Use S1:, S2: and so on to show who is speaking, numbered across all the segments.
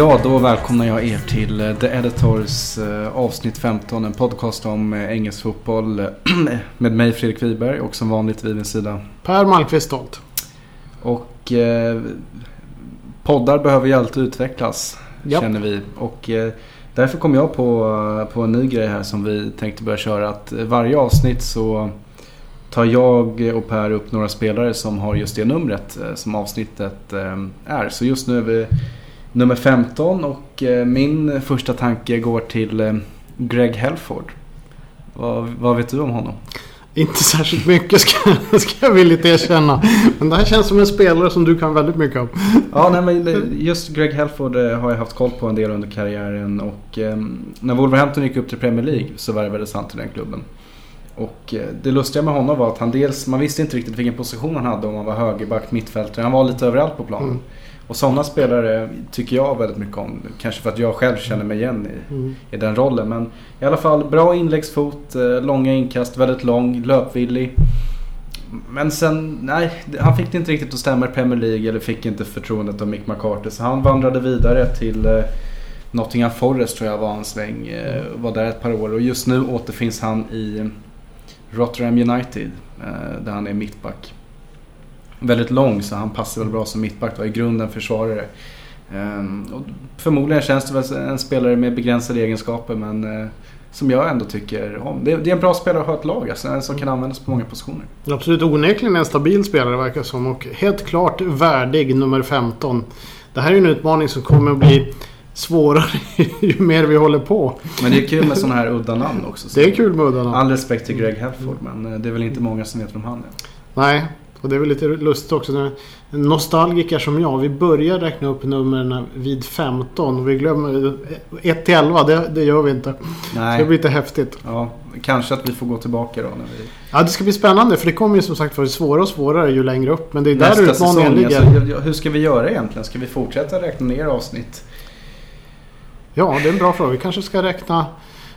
S1: Ja, då välkomnar jag er till eh, The Editors eh, avsnitt 15. En podcast om eh, engelsk fotboll med mig Fredrik Wiberg och som vanligt vid min sida
S2: Per Malmqvist Stolt.
S1: Och eh, poddar behöver ju alltid utvecklas
S2: Japp.
S1: känner vi. Och eh, därför kom jag på, på en ny grej här som vi tänkte börja köra. Att varje avsnitt så tar jag och Per upp några spelare som har just det numret som avsnittet är. Så just nu är vi nummer 15 och eh, min första tanke går till eh, Greg Helford. Vad, vad vet du om honom?
S2: Inte särskilt mycket ska, ska jag villigt erkänna. Men det här känns som en spelare som du kan väldigt mycket om.
S1: Ja, nej, men just Greg Helford eh, har jag haft koll på en del under karriären och när Wolverhampton gick upp till Premier League så värvades han till den klubben. Och det lustiga med honom var att han dels, man visste inte riktigt vilken position han hade om han var högerback, mittfältare. Han var lite överallt på planen.
S2: Mm.
S1: Och sådana spelare tycker jag väldigt mycket om. Kanske för att jag själv känner mig igen i,
S2: Mm.
S1: i den rollen. Men i alla fall bra inläggsfot, eh, långa inkast, väldigt lång, löpvillig. Men sen, nej, han fick det inte riktigt att stämma i Premier League eller fick inte förtroendet av Mick McCarthy. Så han vandrade vidare till eh, Nottingham Forest tror jag var en sväng. Eh, var där ett par år och just nu återfinns han i Rotterdam United. Där han är mittback. Väldigt lång så han passar väl bra som mittback. Var i grunden försvarare. Ehm, och förmodligen känns det väl en spelare med begränsade egenskaper men eh, som jag ändå tycker om. Det, är en bra spelare att ha ett lag alltså, en som kan användas på många positioner.
S2: Absolut onekligen en stabil spelare verkar som. Och helt klart värdig nummer 15. Det här är en utmaning som kommer att bli svårare ju mer vi håller på.
S1: Men det är kul med sådana här udda namn också. Så
S2: Det är kul med uddarna.
S1: All respekt till Greg Helford men eh, det är väl inte många som vet vem han är.
S2: Nej, och det är väl lite lustigt också. när Nostalgiker som jag, vi börjar räkna upp numren vid 15 och vi glömmer 1 till 11. Det, det gör vi inte. Så det blir
S1: Nej,
S2: lite häftigt.
S1: ja, kanske att vi får gå tillbaka då när vi...
S2: Ja, det ska bli spännande för det kommer ju som sagt vara svårare och svårare ju längre upp. Men det är där
S1: Nästa
S2: utmaningen
S1: säsong,
S2: ligger.
S1: alltså, hur ska vi göra egentligen? Ska vi fortsätta räkna ner avsnitt?
S2: Ja, det är en bra fråga. Vi kanske ska räkna,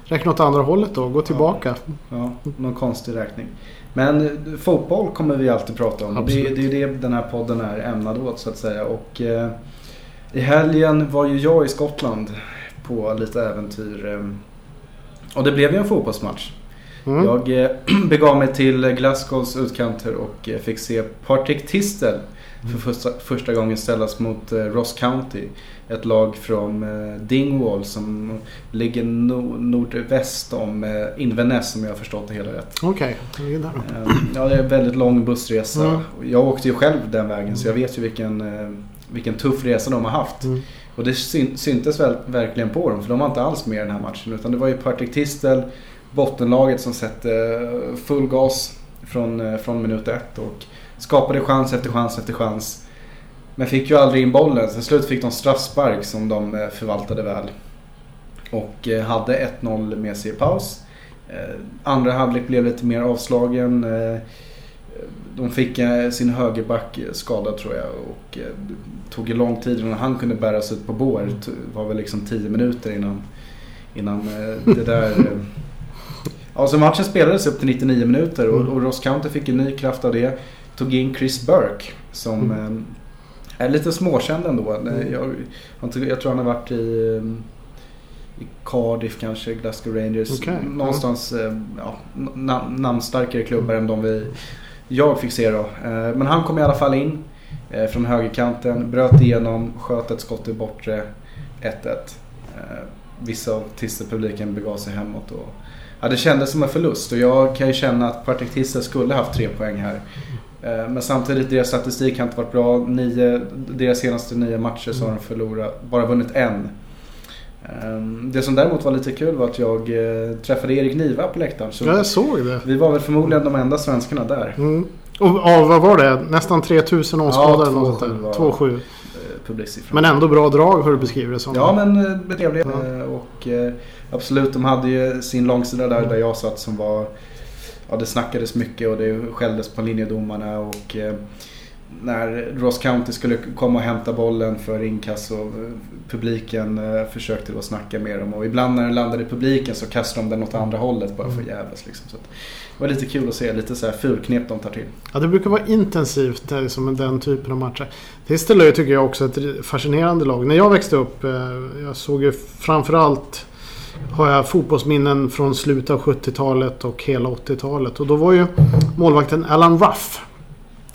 S2: räkna åt andra hållet då. Gå tillbaka.
S1: Ja, någon konstig räkning. Men fotboll kommer vi alltid prata om. Det,
S2: Absolut.
S1: det är ju det den här podden är ämnad åt så att säga. Och eh, i helgen var ju jag i Skottland på lite äventyr. Eh, och det blev ju en fotbollsmatch.
S2: Mm.
S1: Jag eh, begav mig till Glasgows utkanter och eh, fick se Partick Thistle för första, första gången ställas mot eh, Ross County. Ett lag från eh, Dingwall som ligger no- nordväst om eh, Inverness om jag har förstått det hela rätt.
S2: Okej, vi är där då.
S1: Eh, Ja, det är en väldigt lång bussresa.
S2: Mm.
S1: Jag åkte ju själv den vägen så jag vet ju vilken, vilken tuff resa de har haft.
S2: Mm.
S1: Och det syn- syntes väl, verkligen på dem för de var inte alls med i den här matchen. Utan det var ju Partick Thistle, bottenlaget som sätte eh, full gas från, från minut ett. Och skapade chans efter chans efter chans. Men fick ju aldrig in bollen. Till slut fick de straffspark som de eh, förvaltade väl. Och eh, hade 1-0 med sig i paus. Eh, Andra halvlek blev lite mer avslagen. De fick sin högerback skadad tror jag och tog ju lång tid innan han kunde bäras ut på bår. Det var väl liksom 10 minuter innan, innan det där... Ja, så matchen spelades upp till 99 minuter och, och Ross County fick en ny kraft av det. Tog in Chris Burke som eh, är lite småkänd ändå.
S2: Mm.
S1: Jag, jag, tror- han har varit i, eh, i Cardiff kanske, Glasgow Rangers.
S2: Okej.
S1: Någonstans eh, ja, nam- namnstarkare klubbar än de vi, jag fick se då. Eh, Men han kom i alla fall in eh, från högerkanten, bröt igenom, sköt ett skott i bortre 1-1. Eh, Vissa av Tisse-publiken begav sig hemåt. Och, ja, det kändes som en förlust och jag kan ju känna att Partick Tisse skulle haft tre poäng här. Eh, Men samtidigt, deras statistik har inte varit bra. Nio, deras senaste nio matcher så har de förlorat, bara vunnit en. Ehm, Det som däremot var lite kul var att jag eh, träffade Erik Niva på läktaren. Så
S2: Ja, jag såg det.
S1: vi var väl förmodligen de enda svenskarna där.
S2: Mm. Och ja, vad var det? Nästan 3000 åskådare något
S1: 2-7
S2: sånt
S1: var-
S2: där. 2-7.
S1: eh.
S2: Men ändå bra drag har du beskrivit det som.
S1: Ja men trevliga.
S2: Ja.
S1: Och absolut, de hade ju sin långsida där, där jag satt som var... Ja det snackades mycket och det skälldes på linjedomarna och... eh, när Ross County skulle komma och hämta bollen för inkasso. Publiken eh, försökte då snacka med dem och ibland när den landade i publiken så kastade de den åt andra hållet bara för att jävlas. Liksom. Så det var lite kul att se, lite så här fulknep de tar till.
S2: Ja, det brukar vara intensivt liksom, den typen av matcher. Tistelö tycker jag också är ett fascinerande lag. När jag växte upp, eh, jag såg ju framförallt har jag fotbollsminnen från slutet av 70-talet och hela 80-talet. Och då var ju målvakten Alan Ruff.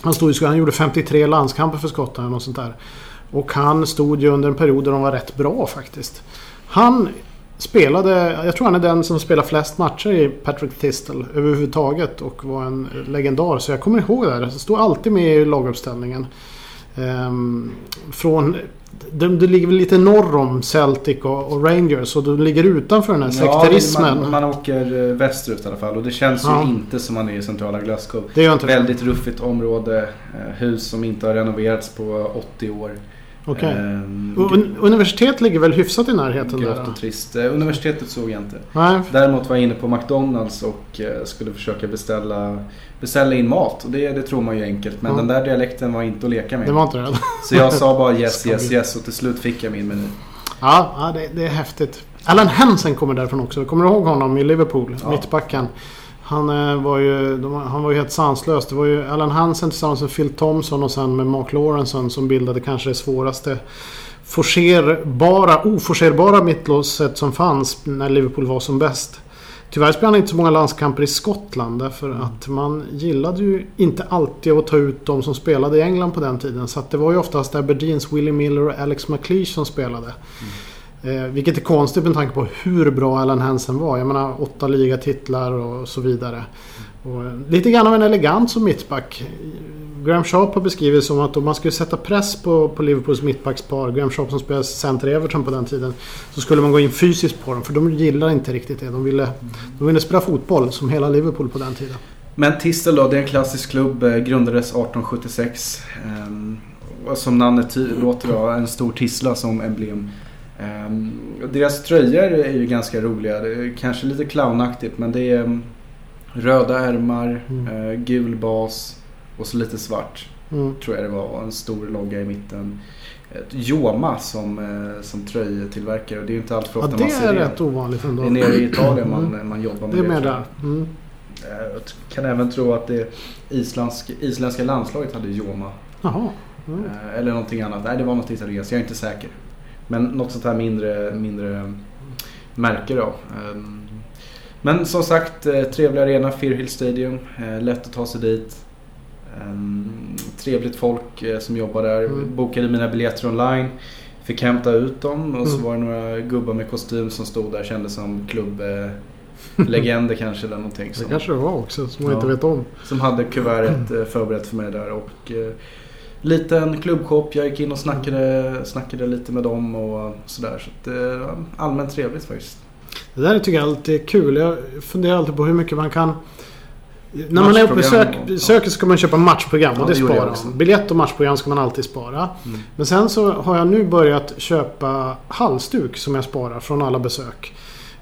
S2: Han, stod, han gjorde 53 landskamper för Skottland och sånt där. Och han stod ju under en period där de var rätt bra faktiskt. Han spelade, jag tror han är den som spelar flest matcher i Patrick Tistel överhuvudtaget och var en legendar. Så jag kommer ihåg det här. Han stod alltid med i laguppställningen. Ehm, från, det, det, ligger väl lite norr om Celtic och, och Rangers och du ligger utanför den här ja, sekterismen.
S1: Man, man åker eh, västerut i alla fall och det känns ja. ju inte som man är i centrala Glasgow.
S2: Det gör inte
S1: Väldigt ruffigt område. Eh, hus som inte har renoverats på 80 år.
S2: Okay. Um, universitet ligger väl hyfsat i närheten?
S1: Grått och trist. Uh, universitetet såg jag inte. Nej. Däremot var jag inne på McDonalds och skulle försöka beställa, beställa in mat. Och det, det tror man ju enkelt. Men mm. den där dialekten var inte att leka med.
S2: Det var inte det?
S1: Så jag sa bara yes, yes, yes och till slut fick jag min meny.
S2: Ja, ja det, det är häftigt. Alan Hansen kommer därifrån också. Kommer du ihåg honom i Liverpool? Ja. Mittbacken. Han eh, var, ju, de, han var ju helt sanslös. Det var ju Alan Hansen tillsammans med Phil Thompson och sen med Mark Lawrenson som bildade kanske det svåraste forcerbara, oforcerbara mittlåset som fanns när Liverpool var som bäst. Tyvärr spelade han inte så många landskamper i Skottland därför att man gillade ju inte alltid att ta ut de som spelade i England på den tiden. Så det var ju oftast Aberdeens Willie Miller och Alex McLeish som spelade. Mm. Eh, vilket är konstigt med tanke på hur bra Alan Hansen var. Jag menar åtta ligatitlar och så vidare. Och eh, lite grann av en elegant som mittback. Graham Sharp har beskrivit som att om man skulle sätta press på, på Liverpools mittbackspar, Graham Sharp som spelade center Everton på den tiden, så skulle man gå in fysiskt på dem. För de gillar inte riktigt det. De ville, de ville spela fotboll som hela Liverpool på den tiden.
S1: Men Tistel då, det är en klassisk klubb. Eh, grundades 1876. Ehm, som namnet låter då, en stor tissla som emblem. Um, deras tröjor är ju ganska roliga. Det är kanske lite clownaktigt men det är um, röda ärmar, mm. uh, gul bas och så lite svart. Mm. Tror jag det var. Och en stor logga i mitten. Joma som, uh, som tröjtillverkare. Det är ju inte allt för ofta
S2: ja,
S1: man ser
S2: det. Det är rätt ovanligt ändå.
S1: Det är nere i Italien man, mm. man jobbar med
S2: det. Det är där. Mm.
S1: Jag kan även tro att det isländska, isländska landslaget hade Joma.
S2: Jaha.
S1: Mm. Eller någonting annat. Nej, det var något italienskt. Jag är inte säker. Men något sånt här mindre, mindre märke då. Ehm, men som sagt, eh, trevlig arena, Fearhill Stadium. Eh, lätt att ta sig dit. Ehm, trevligt folk eh, som jobbar där. Mm. Bokade mina biljetter online. Fick hämta ut dem och så mm. var det några gubbar med kostym som stod där kändes som klubblegender kanske eller någonting.
S2: Som, det kanske det var också som man ja, inte vet om.
S1: Som hade kuvertet förberett för mig där och liten klubbshop. Jag gick in och snackade, snackade lite med dem och sådär. Så det allmänt trevligt faktiskt.
S2: Det där tycker jag alltid är kul. Jag funderar alltid på hur mycket man kan... När man är på besök, besöket ska man köpa matchprogram och ja, det, det sparar man. Biljett och matchprogram ska man alltid spara. Mm. Men sen så har jag nu börjat köpa halsduk som jag sparar från alla besök.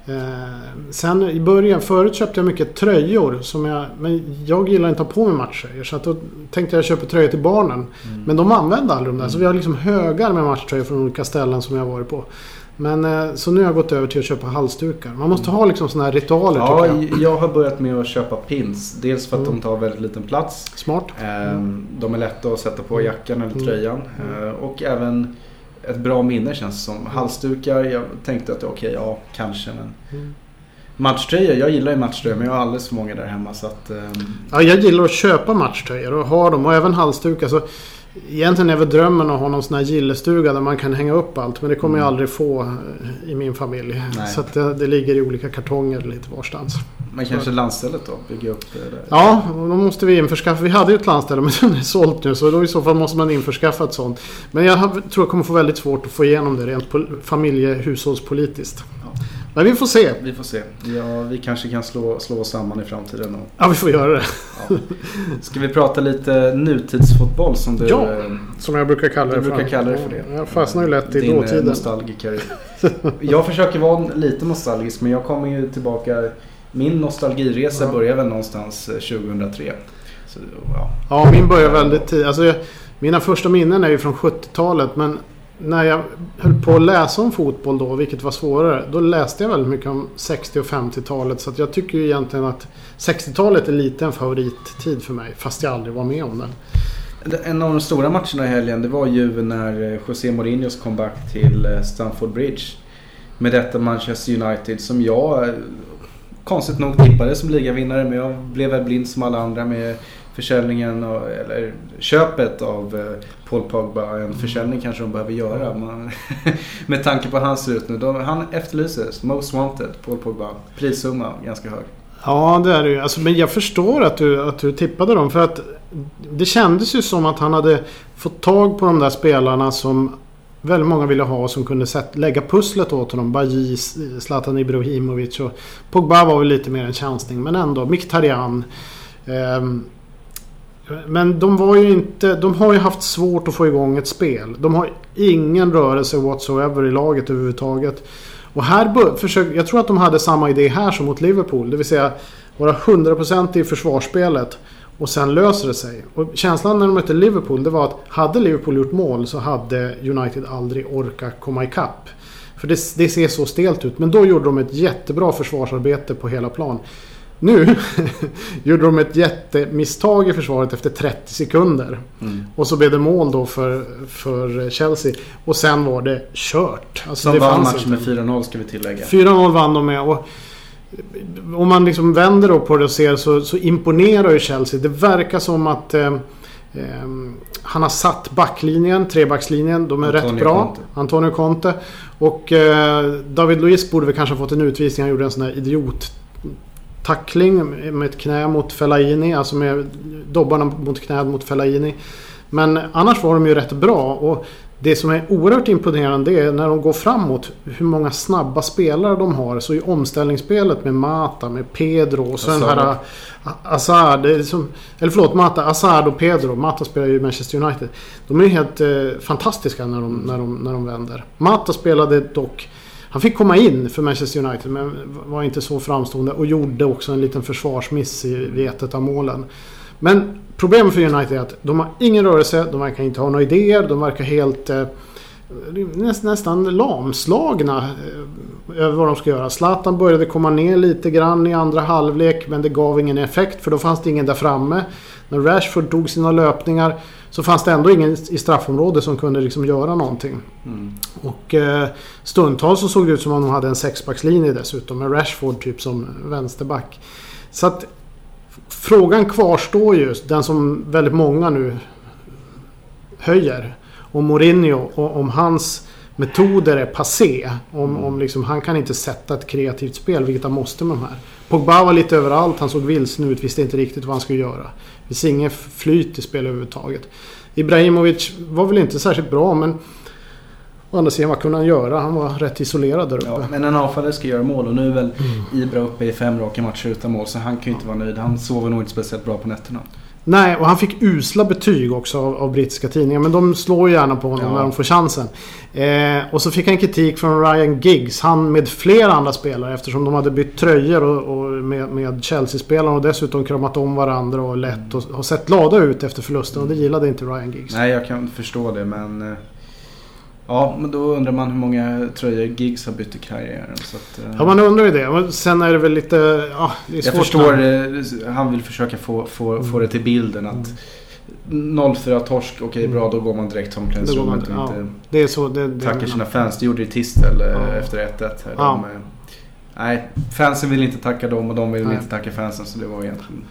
S2: Eh, sen i början, förut köpte jag mycket tröjor. Som jag, men jag gillar inte att ha på mig matchtröjor. Så att då tänkte jag köpa tröjor till barnen. Mm. Men de använde aldrig de där. Mm. Så vi har liksom högar med matchtröjor från olika ställen som jag har varit på. Men eh, så nu har jag gått över till att köpa halsdukar. Man måste ha liksom sådana här ritualer
S1: ja, jag. jag. har börjat med att köpa pins. Dels för att mm. de tar väldigt liten plats.
S2: Smart.
S1: Mm. De är lätta att sätta på jackan eller mm. tröjan. Mm. Och även ett bra minne känns som. Halsdukar, jag tänkte att okej, okay, ja kanske men. Mm. Matchtröjor, jag gillar ju matchtröjor men jag har alldeles för många där hemma så att... Um...
S2: Ja, jag gillar att köpa matchtröjor och ha dem och även halsdukar. Så Egentligen är väl drömmen att ha någon sån här gillestuga där man kan hänga upp allt. Men det kommer mm. jag aldrig få eh, i min familj. Nej. Så det, det, ligger i olika kartonger lite varstans.
S1: Men kanske landstället då? Bygga upp det där?
S2: Ja, då måste vi införskaffa. Vi hade ju ett landställe men den är sålt nu. Så då i så fall måste man införskaffa ett sånt. Men jag tror jag kommer få väldigt svårt att få igenom det rent familjehushållspolitiskt. Men vi får se.
S1: Vi får se. Ja, vi kanske kan slå, slå oss samman i framtiden. Och...
S2: Ja, vi får göra det. Ja.
S1: Ska vi prata lite nutidsfotboll som du...
S2: Ja, som jag brukar kalla det.
S1: Du brukar kalla det för det.
S2: Jag fastnar ju lätt i Din eh, dåtiden.
S1: nostalgiker. jag försöker vara lite nostalgisk men jag kommer ju tillbaka. Min nostalgiresa ja. börjar väl någonstans 2003. Eh,
S2: Så, ja. ja, min börjar väldigt tidigt. Alltså, Mina första minnen är ju från 70-talet men när jag höll på att läsa om fotboll då, vilket var svårare, då läste jag väldigt mycket om 60 och 50-talet. Så att jag tycker ju egentligen att 60-talet är lite en favorittid för mig, fast jag aldrig var med om den.
S1: En av de stora matcherna i helgen det var ju när eh, José Mourinhos comeback till eh, Stamford Bridge. Med detta Manchester United som jag eh, konstigt nog tippade som ligavinnare men jag blev väl blind som alla andra med försäljningen och, eller köpet av Paul Pogba. En försäljning kanske de behöver göra. Man, med tanke på hur han ser ut nu. De, han efterlyses. Most wanted, Paul Pogba. Prissumma ganska hög.
S2: Ja, det är det ju. Alltså, men jag förstår att du, att du tippade dem. För att det kändes ju som att han hade fått tag på de där spelarna som väldigt många ville ha som kunde sätt, lägga pusslet åt honom. Bajy, Zlatan Ibrahimovic och Pogba var väl lite mer en chansning. Men ändå, Mkhitaryan. Eh, men de var ju inte... De har ju haft svårt att få igång ett spel. De har ingen rörelse whatsoever i laget överhuvudtaget. Och här försöker... jag tror att de hade samma idé här som mot Liverpool. Det vill säga vara 100% i försvarsspelet. Och sen löser det sig. Och känslan när de mötte Liverpool det var att hade Liverpool gjort mål så hade United aldrig orkat komma ikapp. För det, det ser så stelt ut. Men då gjorde de ett jättebra försvarsarbete på hela plan. Nu gjorde de ett jättemisstag i försvaret efter 30 sekunder. Mm. Och så blev det mål då för, för Chelsea. Och sen var det kört.
S1: Alltså, Som vann matchen med 4-0 ska vi tillägga.
S2: 4-0 vann de med. Och om man liksom vänder då på det och ser så, så imponerar ju Chelsea. Det verkar som att eh, eh, han har satt backlinjen, trebackslinjen. De är Antonio rätt bra. Conte. Antonio Conte. Och eh, David Luiz borde väl kanske ha fått en utvisning. Han gjorde en sån här idiot tackling med ett knä mot Fellaini. Alltså med dobbarna mot knät mot Fellaini. Men annars var de ju rätt bra. Och det som är oerhört imponerande är när de går framåt hur många snabba spelare de har. Så i omställningsspelet med Mata, med Pedro och så den här är som, eller förlåt, Mata, Azar och Pedro. Mata spelar ju i Manchester United. De är helt eh, fantastiska när de, när, de, när de vänder. Mata spelade dock han fick komma in för Manchester United men var inte så framstående och gjorde också en liten försvarsmiss i, vid ett av målen. Men problemet för United är att de har ingen rörelse, de verkar inte ha några idéer, de verkar helt eh, nästan lamslagna eh, över vad de ska göra. Zlatan började komma ner lite grann i andra halvlek men det gav ingen effekt för då fanns det ingen där framme. När Rashford tog sina löpningar så fanns det ändå ingen i straffområdet som kunde liksom göra någonting. Mm. Och eh, stundtals så såg det ut som om de hade en sexbackslinje dessutom med Rashford typ som vänsterback. Så att frågan kvarstår ju, den som väldigt många nu höjer. Om Mourinho och om hans metoder är passé. Om, mm. om liksom, han kan inte sätta ett kreativt spel, vilket han måste med de här. Pogba var lite överallt, han såg vilsen ut, visste inte riktigt vad han skulle göra. Det finns inget flyt i spel överhuvudtaget. Ibrahimovic var väl inte särskilt bra men Å andra sidan, vad kunde han göra? Han var rätt isolerad där uppe. Ja,
S1: men en anfallare ska göra mål och nu är väl mm. Ibra uppe i fem raka matcher utan mål. Så han kan ju inte vara nöjd. Han sover nog inte speciellt bra på nätterna.
S2: Nej, och han fick usla betyg också av, av brittiska tidningar. Men de slår gärna på honom ja. när de får chansen. Eh, och så fick han kritik från Ryan Giggs. Han med flera andra spelare eftersom de hade bytt tröjor och, och med, med Chelsea-spelarna och dessutom kramat om varandra och lätt och, och sett glada ut efter förlusten. Och det gillade inte Ryan Giggs.
S1: Nej, jag kan förstå det men... Eh, Ja, men då undrar man hur många tröjor Giggs har bytt i karriären. Så att,
S2: uh... Ja, man undrar ju det. Men sen är det väl lite... Ja, det är
S1: svårt. Jag förstår det. Han vill försöka få, få, mm. få det till bilden att mm. 0-4 torsk, okej okay, bra då går man direkt till omklädningsrummet och ja, inte
S2: det är så, det,
S1: det tackar sina fans. Det gjorde ju Tistel eh, ja. efter 1-1. Ja. De, nej, fansen vill inte tacka dem och de vill nej. inte tacka fansen. Så det var egentligen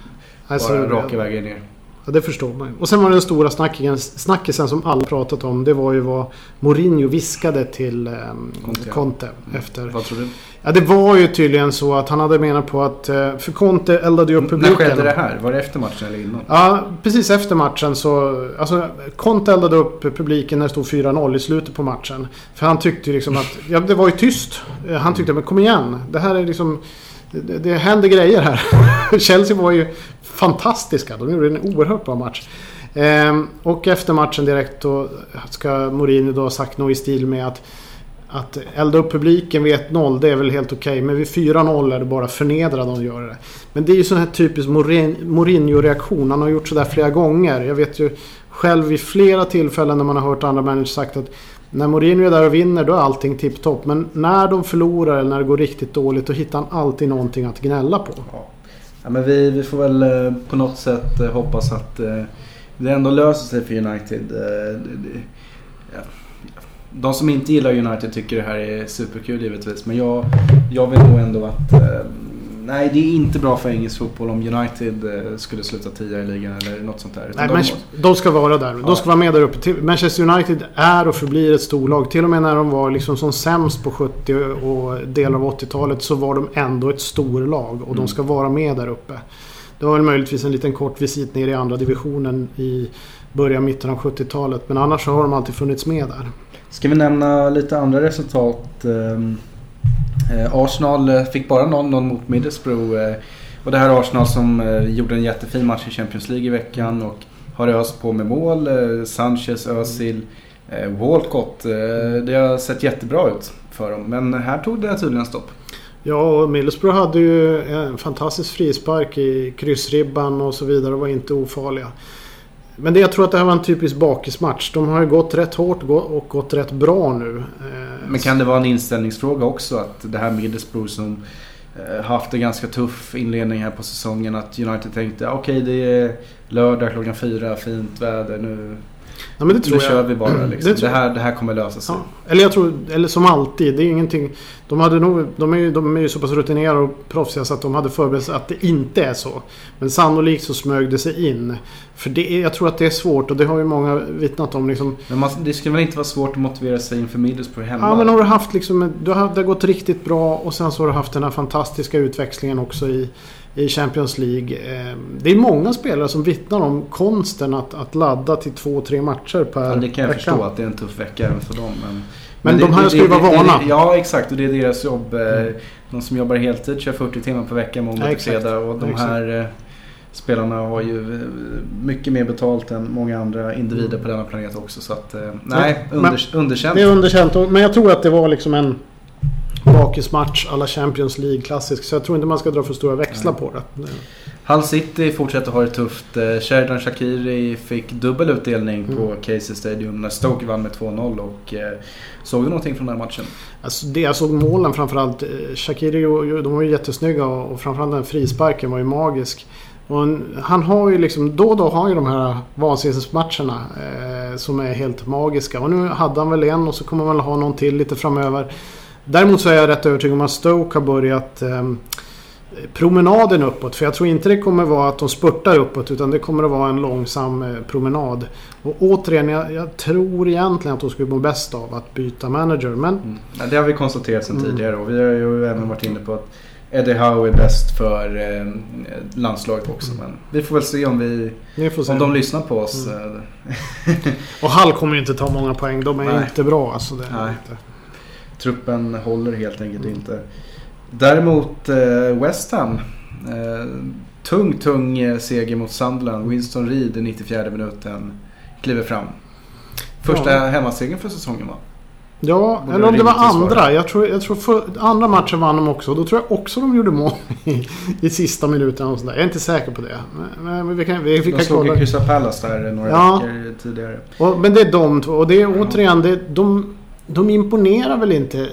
S1: alltså, bara raka vägen ner.
S2: Ja, det förstår man Och sen var det den stora snackisen som alla pratat om. Det var ju vad Mourinho viskade till eh, Conte. Conte mm. efter.
S1: Vad tror du?
S2: Ja, det var ju tydligen så att han hade menat på att... Eh, för Conte eldade ju upp publiken.
S1: När skedde det här? Var det efter matchen eller innan?
S2: Ja, precis efter matchen så... Alltså, Conte eldade upp publiken när det stod 4-0 i slutet på matchen. För han tyckte liksom att... Ja, det var ju tyst. Eh, han tyckte, men kom igen. Det här är liksom det, det händer grejer här. Chelsea var ju fantastiska. De gjorde en oerhört bra match. Ehm, och efter matchen direkt då ska Mourinho då ha sagt något i stil med att att elda upp publiken vid 1-0 det är väl helt okej. Okay. Men vid 4-0 är det bara förnedrande att göra det. Men det är ju sån här typisk Mourinho-reaktion. Han har gjort sådär flera gånger. Jag vet ju själv vid flera tillfällen när man har hört andra managers sagt att när Mourinho är där och vinner då är allting tipptopp. Men när de förlorar eller när det går riktigt dåligt då hittar han alltid någonting att gnälla på.
S1: Ja. ja men vi, vi får väl eh, på något sätt eh, hoppas att eh, det ändå löser sig för United. De som inte gillar United tycker det här är superkul givetvis. Men jag, jag vill nog ändå att nej, det är inte bra för engelsk fotboll om United eh, skulle sluta tia i ligan eller något sånt där.
S2: Nej, de, de ska vara där. De ska vara med där uppe. Manchester United är och förblir ett storlag. Till och med när de var liksom som sämst på 70 och delar av 80-talet så var de ändå ett storlag. Och mm. de ska vara med där uppe. Det var väl möjligtvis en liten kort visit ner i andra divisionen i början, mitten av 70-talet. Men annars så har de alltid funnits med där.
S1: Ska vi nämna lite andra resultat? Eh, Arsenal eh, fick bara 0-0 mot Middlesbrough. Eh, och det här Arsenal som eh, gjorde en jättefin match i Champions League i veckan och har öst på med mål. Eh, Sanchez, Özil, Walcott. Det har sett jättebra ut för dem. Men här tog det tydligen stopp.
S2: Ja, och Middlesbrough hade ju en fantastisk frispark i kryssribban och så vidare och var inte ofarliga. Men det, jag tror att det här var en typisk bakismatch. De har ju gått rätt hårt och gått rätt bra nu.
S1: Eh, Men kan det vara en inställningsfråga också att det här Middlesbrough som eh, haft en ganska tuff inledning här på säsongen att United tänkte ah, okej okay, det är lördag klockan fyra, fint väder nu Ja, men det tror nu jag. kör vi bara. Liksom. Det, det, här, det här kommer lösa sig.
S2: Ja. Eller jag tror, eller som alltid. Det är ingenting. De, hade nog, de, är ju, de är ju så pass rutinerade och proffsiga så att de hade förberett sig att det inte är så. Men sannolikt så smög det sig in. För det är, jag tror att det är svårt och det har ju många vittnat om. Liksom.
S1: Men man, det skulle väl inte vara svårt att motivera sig inför Middlesbrough hemma?
S2: Ja men har du haft liksom, du har, det har gått riktigt bra och sen så har du haft den här fantastiska utväxlingen också i i Champions League. Eh, det är många spelare som vittnar om konsten att, att ladda till två, tre matcher per
S1: vecka. Ja, det kan jag vecka. förstå att det är en tuff vecka även för dem. Men,
S2: men, men de här ska ju vara vana.
S1: ja, exakt. Och det är deras jobb. Eh, mm. De som jobbar heltid kör 40 timmar per vecka måndag till fredag. Och de här eh, spelarna har ju mycket mer betalt än många andra individer mm. på denna planet också. Så att, nej, under, underkänt.
S2: Det är underkänt. Men jag tror att det var liksom en bakismatch alla Champions League klassisk. Så jag tror inte man ska dra för stora växlar på det.
S1: Hull City fortsätter ha det tufft. Eh, Sheridan Shakiri fick dubbel utdelning mm. på Casey Stadium när Stoke vann med 2-0. Och, eh, såg du någonting från den här matchen?
S2: Alltså det jag såg målen framförallt. Eh, Shakiri de var ju jättesnygga och framförallt den frisparken var ju magisk. Och han har ju liksom, då och då har han ju de här vansinnesmatcherna eh, som är helt magiska. Och nu hade han väl en och så kommer han väl ha någon till lite framöver. Däremot så är jag rätt övertygad om att Stoke har börjat eh, promenaden uppåt. För jag tror inte det kommer vara att de spurtar uppåt utan det kommer att vara en långsam eh, promenad. Och återigen, jag, jag, tror egentligen att de skulle må bäst av att byta manager. Men... Mm.
S1: Ja, det har vi konstaterat sedan mm. tidigare och vi har ju även varit inne på att Eddie Howe är bäst för eh, landslaget också. Mm. Men vi får väl se om, vi, vi om de lyssnar på oss. Mm. Eh.
S2: och Hall kommer ju inte ta många poäng. De är Nej. inte bra. Alltså, det är inte
S1: truppen håller helt enkelt mm. inte. Däremot eh, West Ham. Eh, tung, tung eh, seger mot Sunderland. Winston Reed i 94 minuten kliver fram. Första ja. hemmasegern för säsongen va?
S2: Ja, Borde eller om det var andra. Jag tror, jag tror för, andra matchen vann de också. Då tror jag också de gjorde mål i, i sista minuten. Och Jag är inte säker på det. Men, men vi kan, vi, vi
S1: de slog ju Crystal Palace där några ja. veckor tidigare.
S2: Och, men det är de två. Och det är återigen, det, de, de imponerar väl inte.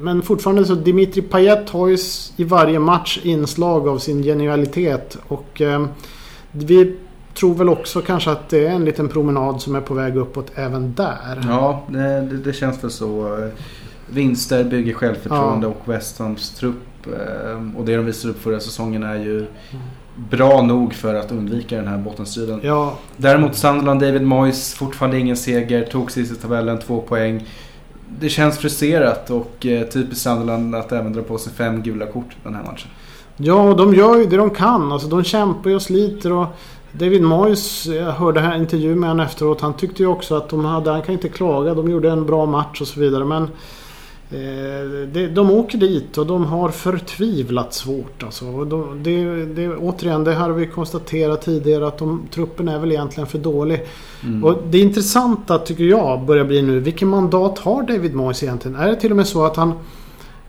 S2: Men fortfarande så Dimitri Payet har ju i varje match inslag av sin genialitet. Och eh, vi tror väl också kanske att det är en liten promenad som är på väg uppåt även där.
S1: Ja, det, det känns väl så. Vinster bygger självförtroende ja. och West Hams trupp eh, och det de visade upp förra säsongen är ju bra nog för att undvika den här bottenstriden.
S2: Ja.
S1: Däremot Sunderland, David Moyes, fortfarande ingen seger. Tog sist i tabellen, två poäng det känns frustrerat och eh, typiskt Sunderland att även dra på sig fem gula kort den här matchen.
S2: Ja, och de gör ju det de kan. Alltså, de kämpar ju och sliter. Och David Moyes, jag hörde här intervju med honom efteråt. Han tyckte ju också att de hade, han kan inte klaga. De gjorde en bra match och så vidare. Men de åker dit och de har förtvivlat svårt. Alltså. Det, det, återigen, det här har vi konstaterat tidigare att de, truppen är väl egentligen för dålig. Mm. Och det intressanta tycker jag börjar bli nu, vilken mandat har David Moyes egentligen? Är det till och med så att han,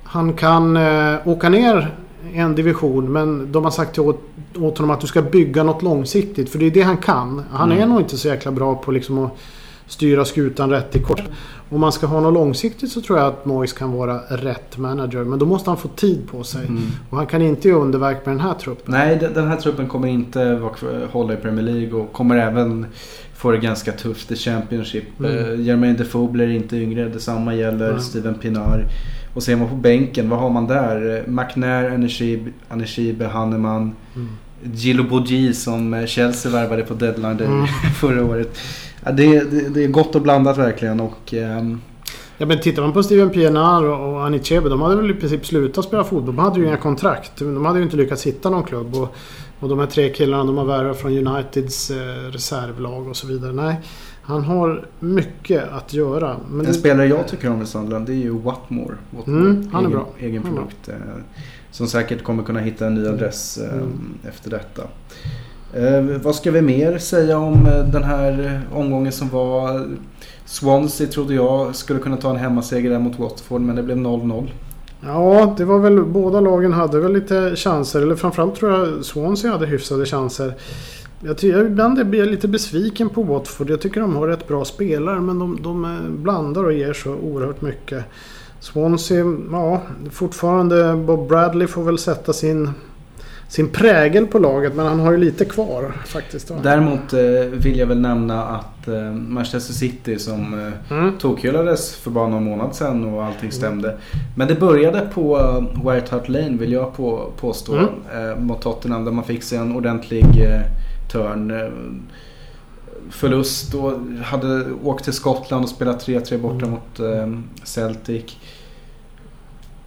S2: han kan eh, åka ner en division men de har sagt åt, åt honom att du ska bygga något långsiktigt. För det är det han kan. Han mm. är nog inte så jäkla bra på liksom att styra skutan rätt i kort. Om man ska ha något långsiktigt så tror jag att Moyes kan vara rätt manager. Men då måste han få tid på sig. Mm. Och han kan inte göra underverk med den här truppen.
S1: Nej, den här truppen kommer inte hålla i Premier League och kommer även få det ganska tufft i Championship. Mm. Uh, Jermaine Defoe blir inte yngre. Detsamma gäller mm. Steven Pinar. Och ser man på bänken, vad har man där? McNair, Anishibe, Hanneman. Mm. Gillo Bogi som Chelsea värvade på deadline mm. förra året. Ja, det, det, det, är gott och blandat verkligen. Och, um...
S2: Ja men tittar man på Steven Pienaar och Anichebe. De hade väl i princip slutat spela fotboll. De hade ju inga kontrakt. De hade ju inte lyckats hitta någon klubb. Och, och de här tre killarna de har värvat från Uniteds eh, reservlag och så vidare. Nej, han har mycket att göra.
S1: En det... spelare jag tycker om i Sunderland det är ju Watmore. Watmore
S2: mm, han är
S1: egen,
S2: bra.
S1: Egen produkt. Eh, som säkert kommer kunna hitta en ny adress eh, mm. efter detta. Eh, vad ska vi mer säga om eh, den här omgången som var? Swansea trodde jag skulle kunna ta en hemmaseger där mot Watford men det blev 0-0.
S2: Ja, det var väl båda lagen hade väl lite chanser. Eller framförallt tror jag Swansea hade hyfsade chanser. Jag tycker, ibland blir jag lite besviken på Watford. Jag tycker de har rätt bra spelare men de, de eh, blandar och ger så oerhört mycket. Swansea, ja fortfarande Bob Bradley får väl sätta sin sin prägel på laget men han har ju lite kvar faktiskt. Då.
S1: Däremot eh, vill jag väl nämna att eh, Manchester City som eh, mm. tokhyllades för bara någon månad sedan och allting stämde. Mm. Men det började på White Hart Lane vill jag på, påstå mm. mot Tottenham där man fick sig en ordentlig törn. Förlust och hade åkt till Skottland och spelat 3-3 borta mm. mot Celtic.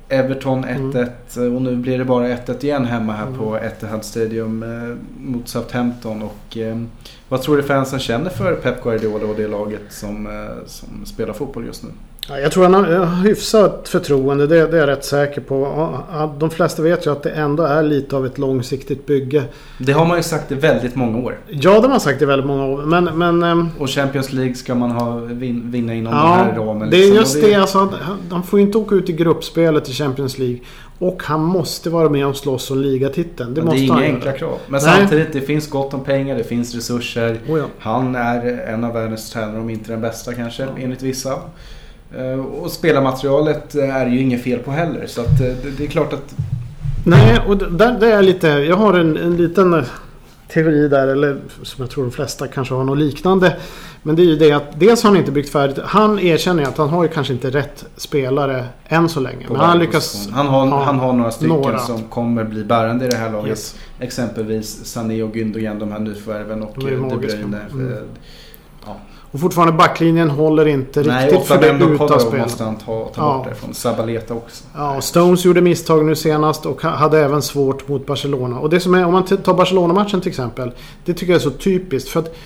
S1: Everton 1-1 mm. och nu blir det bara 1-1 igen hemma här mm. på Etihad Stadium eh, mot Southampton. Och, eh, vad tror du fansen känner för Pep Guardiola och det laget som, eh, som spelar fotboll just nu?
S2: Jag tror han har hyfsat förtroende, det, det, är jag rätt säker på. De flesta vet ju att det ändå är lite av ett långsiktigt bygge.
S1: Det har man ju sagt i väldigt många år.
S2: Ja, det har man sagt i väldigt många år. Men, men, ehm,
S1: och Champions League ska man ha, vinna inom ja, den här ramen.
S2: Det är liksom. just det, alltså, han får ju inte åka ut i gruppspelet i Champions League. Och han måste vara med och slåss om ligatiteln.
S1: Det,
S2: ja,
S1: det är inga enkla krav. Men Nej. samtidigt, det finns gott om pengar, det finns resurser. Oh ja. Han är en av världens tränare, om inte den bästa kanske, ja. enligt vissa. Eh, och spelarmaterialet är ju inget fel på heller. Så att eh, det är klart att...
S2: Nej, och där, där är lite... Jag har en, en liten eh, teori där, eller som jag tror de flesta kanske har något liknande. Men det är ju det att dels har han inte byggt färdigt. Han erkänner ju att han har ju kanske inte rätt spelare än så länge. Men han lyckas...
S1: Han har, ha han har några stycken några. som kommer bli bärande i det här laget. Yes. Exempelvis Sané och Gündogan, de här nyförvärven och De Bruyne. Mm.
S2: Och fortfarande backlinjen håller inte
S1: Nej,
S2: riktigt för det utaspel.
S1: måste han ta, ta bort det från Sabaleta också.
S2: Ja, Stones gjorde misstag nu senast och hade även svårt mot Barcelona. Och det som är, om man tar Barcelona-matchen till exempel. Det tycker jag är så typiskt. För att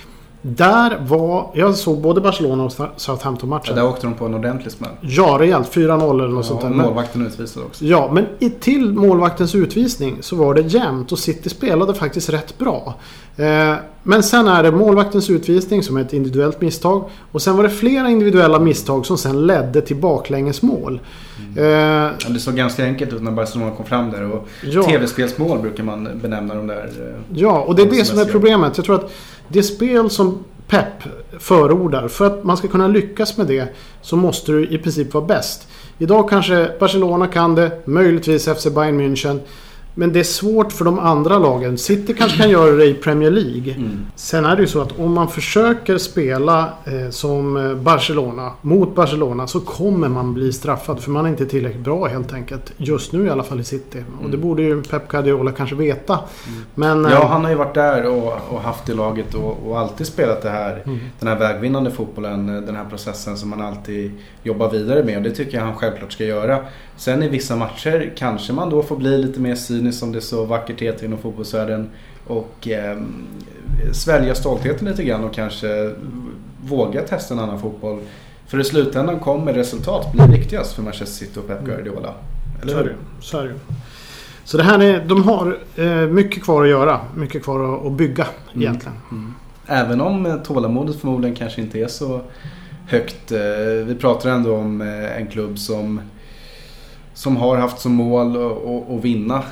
S2: där var... Jag såg både Barcelona och Southampton-matchen. Ja,
S1: där åkte de på en ordentlig smäll.
S2: Ja, rejält. 4-0 eller något ja, sånt där.
S1: målvakten utvisade också.
S2: Ja, men till målvaktens utvisning så var det jämnt och City spelade faktiskt rätt bra. Eh, men sen är det målvaktens utvisning som är ett individuellt misstag. Och sen var det flera individuella misstag som sen ledde till baklängesmål.
S1: Mm. Eh, ja, det såg ganska enkelt ut när Barcelona kom fram där. Och ja. tv-spelsmål brukar man benämna de där. Eh,
S2: ja, och det är det som är problemet. Jag tror att det spel som Pep förordar. För att man ska kunna lyckas med det så måste du i princip vara bäst. Idag kanske Barcelona kan det, möjligtvis FC Bayern München. Men det är svårt för de andra lagen. City kanske kan göra det i Premier League. Mm. Sen är det ju så att om man försöker spela eh, som eh, Barcelona mot Barcelona så kommer man bli straffad. För man är inte tillräckligt bra helt enkelt. Just nu i alla fall i City. Mm. Och det mm. borde ju Pep Guardiola kanske veta. Mm. Men,
S1: ja, eh, han har ju varit där och, och haft det laget och, och alltid spelat det här. Mm. Den här vägvinnande fotbollen. Eh, den här processen som man alltid jobbar vidare med. Och det tycker jag han självklart ska göra. Sen i vissa matcher kanske man då får bli lite mer cynisk som det så vackert heter inom fotbollsvärlden. Och eh, svälja stoltheten lite grann och kanske våga testa en annan fotboll. För i slutändan kommer resultat bli viktigast för Manchester City och Pep Guardiola.
S2: Eller hur? Så är det Så det här är, de har eh, mycket kvar att göra. Mycket kvar att bygga mm. egentligen. Mm.
S1: Även om eh, tålamodet förmodligen kanske inte är så högt. Eh, vi pratar ändå om en klubb som som har haft som mål att vinna.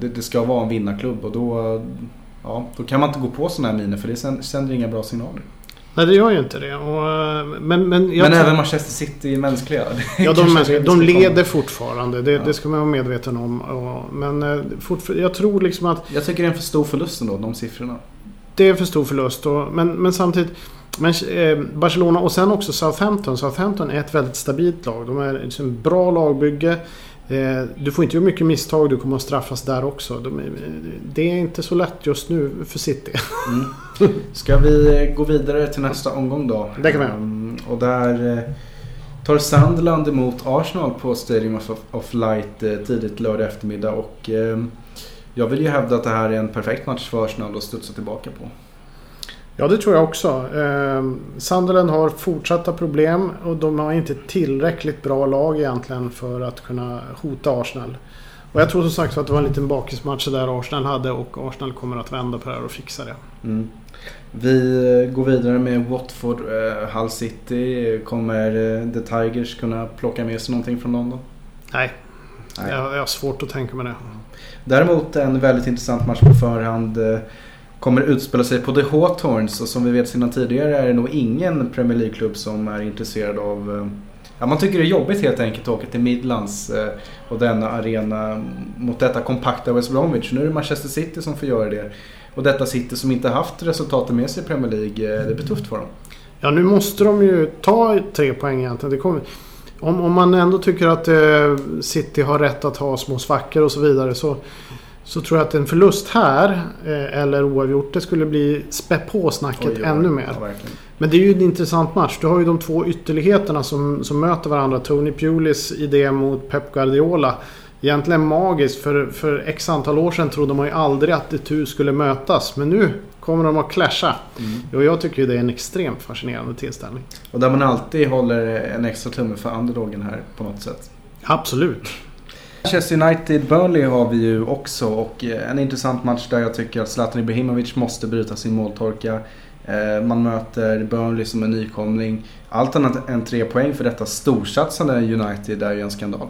S1: Det, det, ska vara en vinnarklubb och då, ja, då kan man inte gå på sådana här miner för det sänder inga bra signaler.
S2: Nej det gör ju inte det. Och, men men,
S1: men även Manchester City är mänskliga.
S2: ja de, mänskliga, de leder fortfarande. Det, ja. det, ska man vara medveten om. Men eh, jag tror liksom att...
S1: Jag tycker det är en för stor förlust ändå, de siffrorna.
S2: Det är en för stor förlust. Och, men, men samtidigt... Men eh, Barcelona och sen också Southampton. Southampton är ett väldigt stabilt lag. De är liksom bra lagbygge. Eh, du får inte göra mycket misstag, du kommer att straffas där också. det är inte så lätt just nu för City. Mm.
S1: Ska vi gå vidare till nästa omgång då?
S2: Det kan vi um,
S1: Och där eh, tar Sunderland emot Arsenal på Stadium of, of Light eh, tidigt lördag eftermiddag. Och jag vill ju hävda att det här är en perfekt match för Arsenal att studsa tillbaka på.
S2: Ja, det tror jag också. Eh, Sunderland har fortsatta problem och de har inte tillräckligt bra lag egentligen för att kunna hota Arsenal. Och jag tror som sagt att det var en liten bakismatch där Arsenal hade och Arsenal kommer att vända på det här och fixa det. Mm.
S1: Vi går vidare med Watford, eh, Hull City. Kommer eh, The Tigers kunna plocka med sig någonting från London?
S2: Nej, Nej. Jag, jag har svårt att tänka mig det.
S1: Däremot en väldigt intressant match på förhand. Kommer utspela sig på The Hawthorns och som vi vet sedan tidigare är det nog ingen Premier League-klubb som är intresserad av eh, Ja, man tycker det är jobbigt helt enkelt att åka till Midlands eh, och denna arena mot detta kompakta West Bromwich. Nu är det Manchester City som får göra det. Och detta City som inte haft resultaten med sig i Premier League, eh, det blir tufft för dem.
S2: Ja, nu måste de ju ta tre poäng egentligen. Det kommer, om, om man ändå tycker att City har rätt att ha små svackor och så vidare så så tror jag att en förlust här eh, eller oavgjort det skulle bli spä på snacket oj, oj, ännu mer. Ja, Men det är ju en intressant match. Du har ju de två ytterligheterna som, som möter varandra. Tony Pulis idé mot Pep Guardiola. Egentligen magiskt. För, för x antal år sedan trodde man ju aldrig att de tu skulle mötas. Men nu kommer de att clasha. Mm. Och jag tycker ju det är en extremt fascinerande tillställning.
S1: Och där man alltid håller en extra tumme för underdogen här på något sätt.
S2: Absolut.
S1: Manchester United-Burnley har vi ju också och eh, en intressant match där jag tycker att Zlatan Ibrahimovic måste bryta sin måltorka. Eh, man möter Burnley som en nykomling. Allt annat än tre poäng för detta storsatsande United är ju en skandal.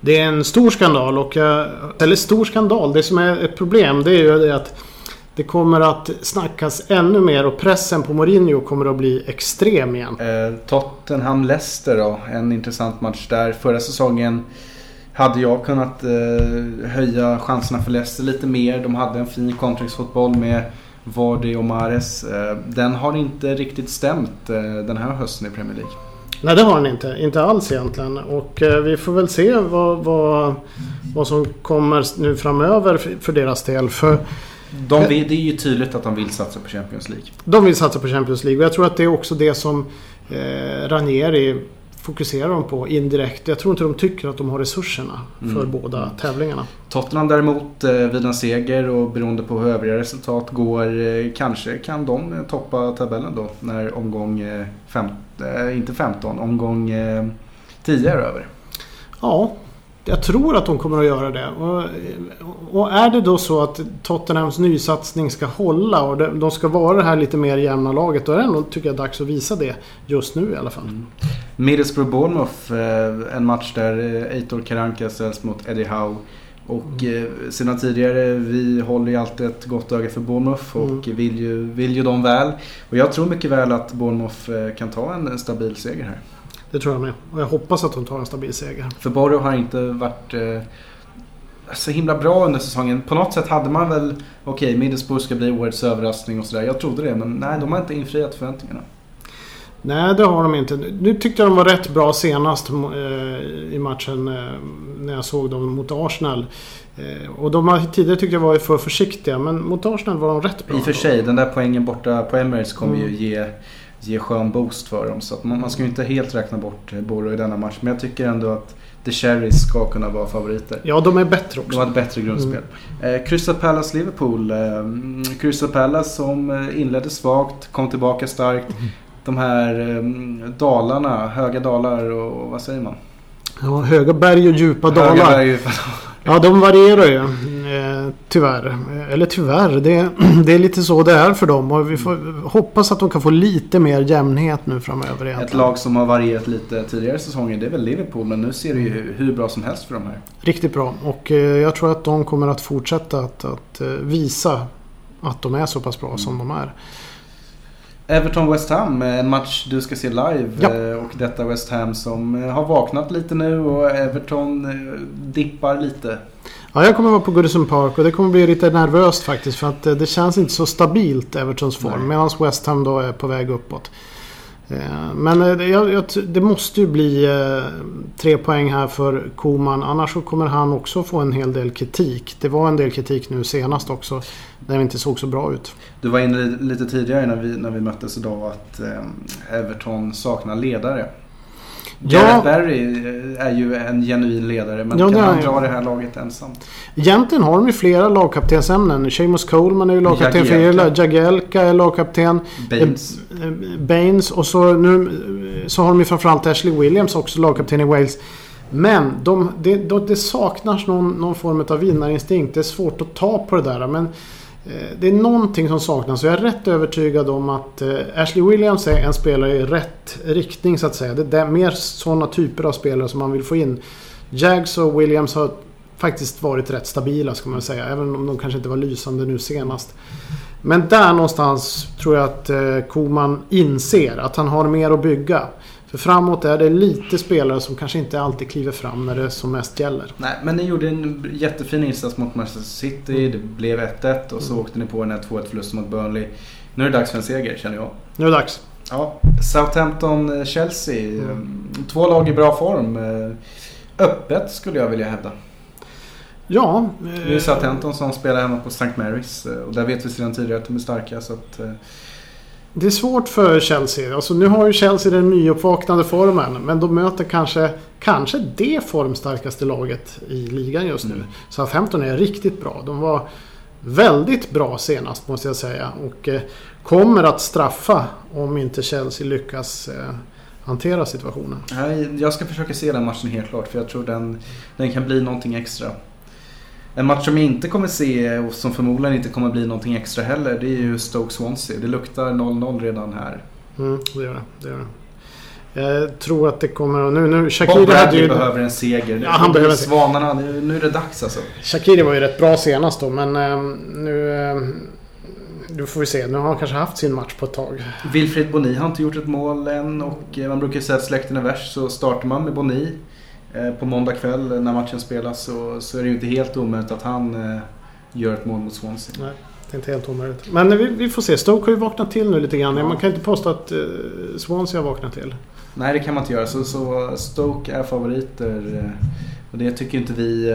S2: Det är en stor skandal och... Eh, eller stor skandal. Det som är ett problem det är ju det att det kommer att snackas ännu mer och pressen på Mourinho kommer att bli extrem igen.
S1: Tottenham-Leicester då. En intressant match där. Förra säsongen hade jag kunnat eh, höja chanserna för Leicester lite mer. De hade en fin kontringsfotboll med Vardy och Mares. Eh, den har inte riktigt stämt eh, den här hösten i Premier League.
S2: Nej det har den inte. Inte alls egentligen. Och eh, vi får väl se vad, vad, vad som kommer nu framöver för, för deras del. För,
S1: de vill, det är ju tydligt att de vill satsa på Champions League.
S2: De vill satsa på Champions League och jag tror att det är också det som eh, Ranieri fokuserar de på indirekt. Jag tror inte de tycker att de har resurserna för mm. båda tävlingarna.
S1: Tottenham däremot eh, vid en seger och beroende på hur övriga resultat går eh, kanske kan de eh, toppa tabellen då när omgång fem, inte 15, omgång 10 är över.
S2: Ja, jag tror att de kommer att göra det. Och, och, är det då så att Tottenhams nysatsning ska hålla och de ska vara det här lite mer jämna laget. Då är det ändå, tycker jag, dags att visa det just nu i alla fall. Mm.
S1: Middlesbrough Bournemouth, eh, en match där eh, Eitor Karanka ställs mot Eddie Howe. Och mm. sedan tidigare, vi håller ju alltid ett gott öga för Bournemouth och mm. vill, ju, vill ju dem väl. Och jag tror mycket väl att Bournemouth kan ta en, en stabil seger här.
S2: Det tror jag med. Och jag hoppas att de tar en stabil seger.
S1: För Borro har inte varit eh, så himla bra under säsongen. På något sätt hade man väl, okej okay, Middlesbrough ska bli årets överraskning och sådär. Jag trodde det, men nej, de har inte infriat förväntningarna.
S2: Nej, det har de inte. Nu tyckte jag de var rätt bra senast eh, i matchen eh, när jag såg dem mot Arsenal. Eh, och de har tidigare tyckte jag var för försiktiga, men mot Arsenal var de rätt bra.
S1: I och för sig, den där poängen borta på Emirates kommer mm. ju ge ge skön boost för dem. Så man, man ska ju inte helt räkna bort eh, Boro i denna match. Men jag tycker ändå att The Cherries ska kunna vara favoriter.
S2: Ja, de är bättre också.
S1: De har ett bättre grundspel. Mm. Eh, Crystal Palace-Liverpool. Eh, Crystal Palace som eh, inledde svagt, kom tillbaka starkt. Mm. de här um, dalarna, höga dalar och vad säger man?
S2: Ja, höga berg och djupa dalar.
S1: berg, djupa
S2: Ja, de varierar ju. Eh, tyvärr. Eller tyvärr. Det, det är lite så det är för dem. Och vi får hoppas att de kan få lite mer jämnhet nu framöver egentligen.
S1: Ett lag som har varierat lite tidigare säsonger det är väl Liverpool men nu ser det ju hur, bra som helst för de här.
S2: Riktigt bra. Och eh, jag tror att de kommer att fortsätta att, att eh, visa att de är så pass bra som de är.
S1: Everton-West Ham, eh, en match du ska se live.
S2: Ja.
S1: eh, Och detta West Ham som eh, har vaknat lite nu och Everton dippar lite.
S2: Ja, jag kommer vara på Goodison Park och det kommer bli lite nervöst faktiskt. För att det känns inte så stabilt Evertons form. Medan West Ham då är på väg uppåt. Eh, men eh, det- jag, jag, det måste ju bli eh, tre poäng här för Koman. Annars så kommer han också få en hel del kritik. Det var en del kritik nu senast också. När det inte såg så bra ut.
S1: Du var inne lite tidigare när vi, när vi möttes idag att Everton saknar ledare.
S2: Ja.
S1: Gareth Barry eh, är ju en genuin ledare men
S2: Ja,
S1: kan han dra det här laget ensam?
S2: Egentligen har de ju flera lagkaptensämnen. Seamus Coleman är ju lagkapten för. Irland. Jagielka är lagkapten.
S1: Baines.
S2: Eh, Baines och så nu eh, så har de ju framförallt Ashley Williams också lagkapten i Wales. Men de, det, de, det saknas någon, någon form av vinnarinstinkt. Det är svårt att ta på det där. Men eh, Eh, det är någonting som saknas. Och jag är rätt övertygad om att eh, Ashley Williams är en spelare i rätt riktning så att säga. Det är mer sådana typer av spelare som man vill få in. Jags och Williams har faktiskt varit rätt stabila ska man säga. Även om de kanske inte var lysande nu senast. Men där någonstans tror jag att eh, Koman inser att han har mer att bygga. För framåt är det lite spelare som kanske inte alltid kliver fram när det som mest gäller.
S1: Nej, men ni gjorde en jättefin insats mot Manchester City. Det blev 1-1 och så
S2: Mm.
S1: åkte ni på den här 2-1 förlusten mot Burnley. Nu är det dags för en seger känner jag.
S2: Nu är det dags.
S1: Ja, Southampton-Chelsea.
S2: Mm.
S1: Två lag i bra form. Eh, Öppet skulle jag vilja hävda.
S2: Ja.
S1: Det är
S2: eh,
S1: Southampton som spelar hemma på St. Marys. eh, Och där vet vi sedan tidigare att de är starka. Så att, eh,
S2: Det är svårt för Chelsea. Alltså, nu har ju Chelsea den nyuppvaknande formen. Men de möter kanske, kanske det formstarkaste laget i ligan just nu.
S1: Mm.
S2: Southampton är riktigt bra. De var väldigt bra senast måste jag säga. Och eh, kommer att straffa om inte Chelsea lyckas eh, hantera situationen.
S1: jag ska försöka se den matchen helt klart. För jag tror den, den kan bli någonting extra. En match som jag inte kommer se och som förmodligen inte kommer bli någonting extra heller. Det är ju Stoke-Swansea. Det luktar 0-0 redan här.
S2: Mm, det gör det. det, gör det. Jag tror att det kommer... Nu, nu,
S1: Bob
S2: Shakiri, hade
S1: Bradley
S2: ju,
S1: behöver en seger.
S2: Ja, han behöver.
S1: Svanarna, nu, nu är det dags alltså.
S2: Shakiri var ju rätt bra senast då men eh, nu... Eh, nu får vi se. Nu har han kanske haft sin match på ett tag.
S1: Wilfried Boni har inte gjort ett mål än och eh, man brukar säga att släkten är värst. Så startar man med Boni på måndag kväll när matchen spelas så, så är det ju inte helt omöjligt att han eh, gör ett mål mot Swansea.
S2: Nej, det är inte helt omöjligt. Men vi, vi får se. Stoke har ju vaknat till nu lite grann.
S1: Ja.
S2: Man kan inte påstå att eh, Swansea har vaknat till.
S1: Nej det kan man inte göra. Så, så Stoke är favoriter. eh, Och det tycker inte vi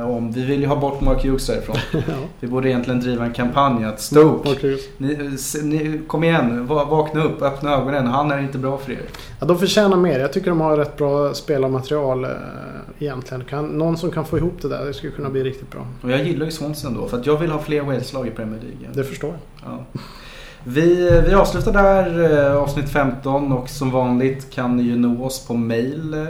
S1: eh, om. Vi vill ju ha bort Mark Hughes därifrån.
S2: ja.
S1: Vi borde egentligen driva en kampanj att Stoke, ni, ni, kom igen, va- vakna upp, öppna ögonen. Han är inte bra för er.
S2: Ja, de förtjänar mer. Jag tycker de har rätt bra spelarmaterial eh, egentligen. Kan, någon som kan få ihop det där, det skulle kunna bli riktigt bra.
S1: Och jag gillar ju Swansea ändå för att jag vill ha fler Wales-lag i Premier League.
S2: Det förstår jag.
S1: Ja. Vi, vi avslutar där eh, avsnitt 15 och som vanligt kan ni ju nå oss på mail.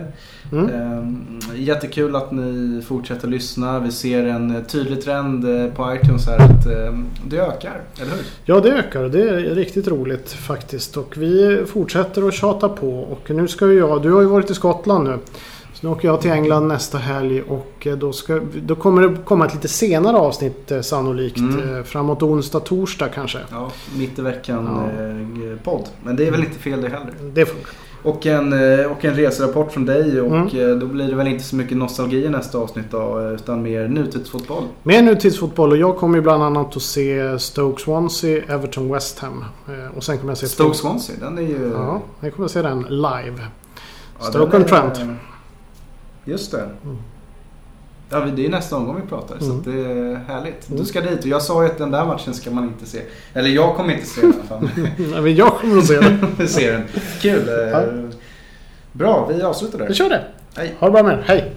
S2: Mm.
S1: Ehm, Jättekul att ni fortsätter lyssna. Vi ser en tydlig trend eh, på iTunes här att ehm, det ökar, eller hur?
S2: Ja, det ökar. Det är riktigt roligt faktiskt. Och vi fortsätter att tjata på. Och nu ska ju jag... Du har ju varit i Skottland nu. Så nu åker jag till England nästa helg och eh, då, ska, då kommer det komma ett lite senare avsnitt eh, sannolikt.
S1: Mm.
S2: Eh, Framåt onsdag, torsdag kanske.
S1: Ja, mitt i veckan
S2: Ja.
S1: Men det är väl inte fel det heller.
S2: Det funkar.
S1: Och en, och en reserapport från dig och
S2: Mm.
S1: då blir det väl inte så mycket nostalgi i nästa avsnitt då, utan mer nutidsfotboll.
S2: Mer nutidsfotboll och jag kommer ju bland annat att se Stoke Swansea, Everton West Ham. Och sen kommer jag se...
S1: Stoke Swansea, den är ju...
S2: Ja, jag kommer att se den live.
S1: Ja,
S2: Stoke on Trent.
S1: Just det.
S2: Mm.
S1: Ja, det är nästa omgång vi pratar så
S2: Mm.
S1: att det är härligt.
S2: Mm.
S1: Du ska dit och jag sa ju att den där matchen ska man inte se. Eller jag kommer inte se den i alla fall.
S2: Nej, men jag kommer att se den.
S1: Ser den. Kul. eh,
S2: Ja.
S1: Bra, vi avslutar där.
S2: Vi kör det.
S1: Hej.
S2: Ha det bra med. Hej!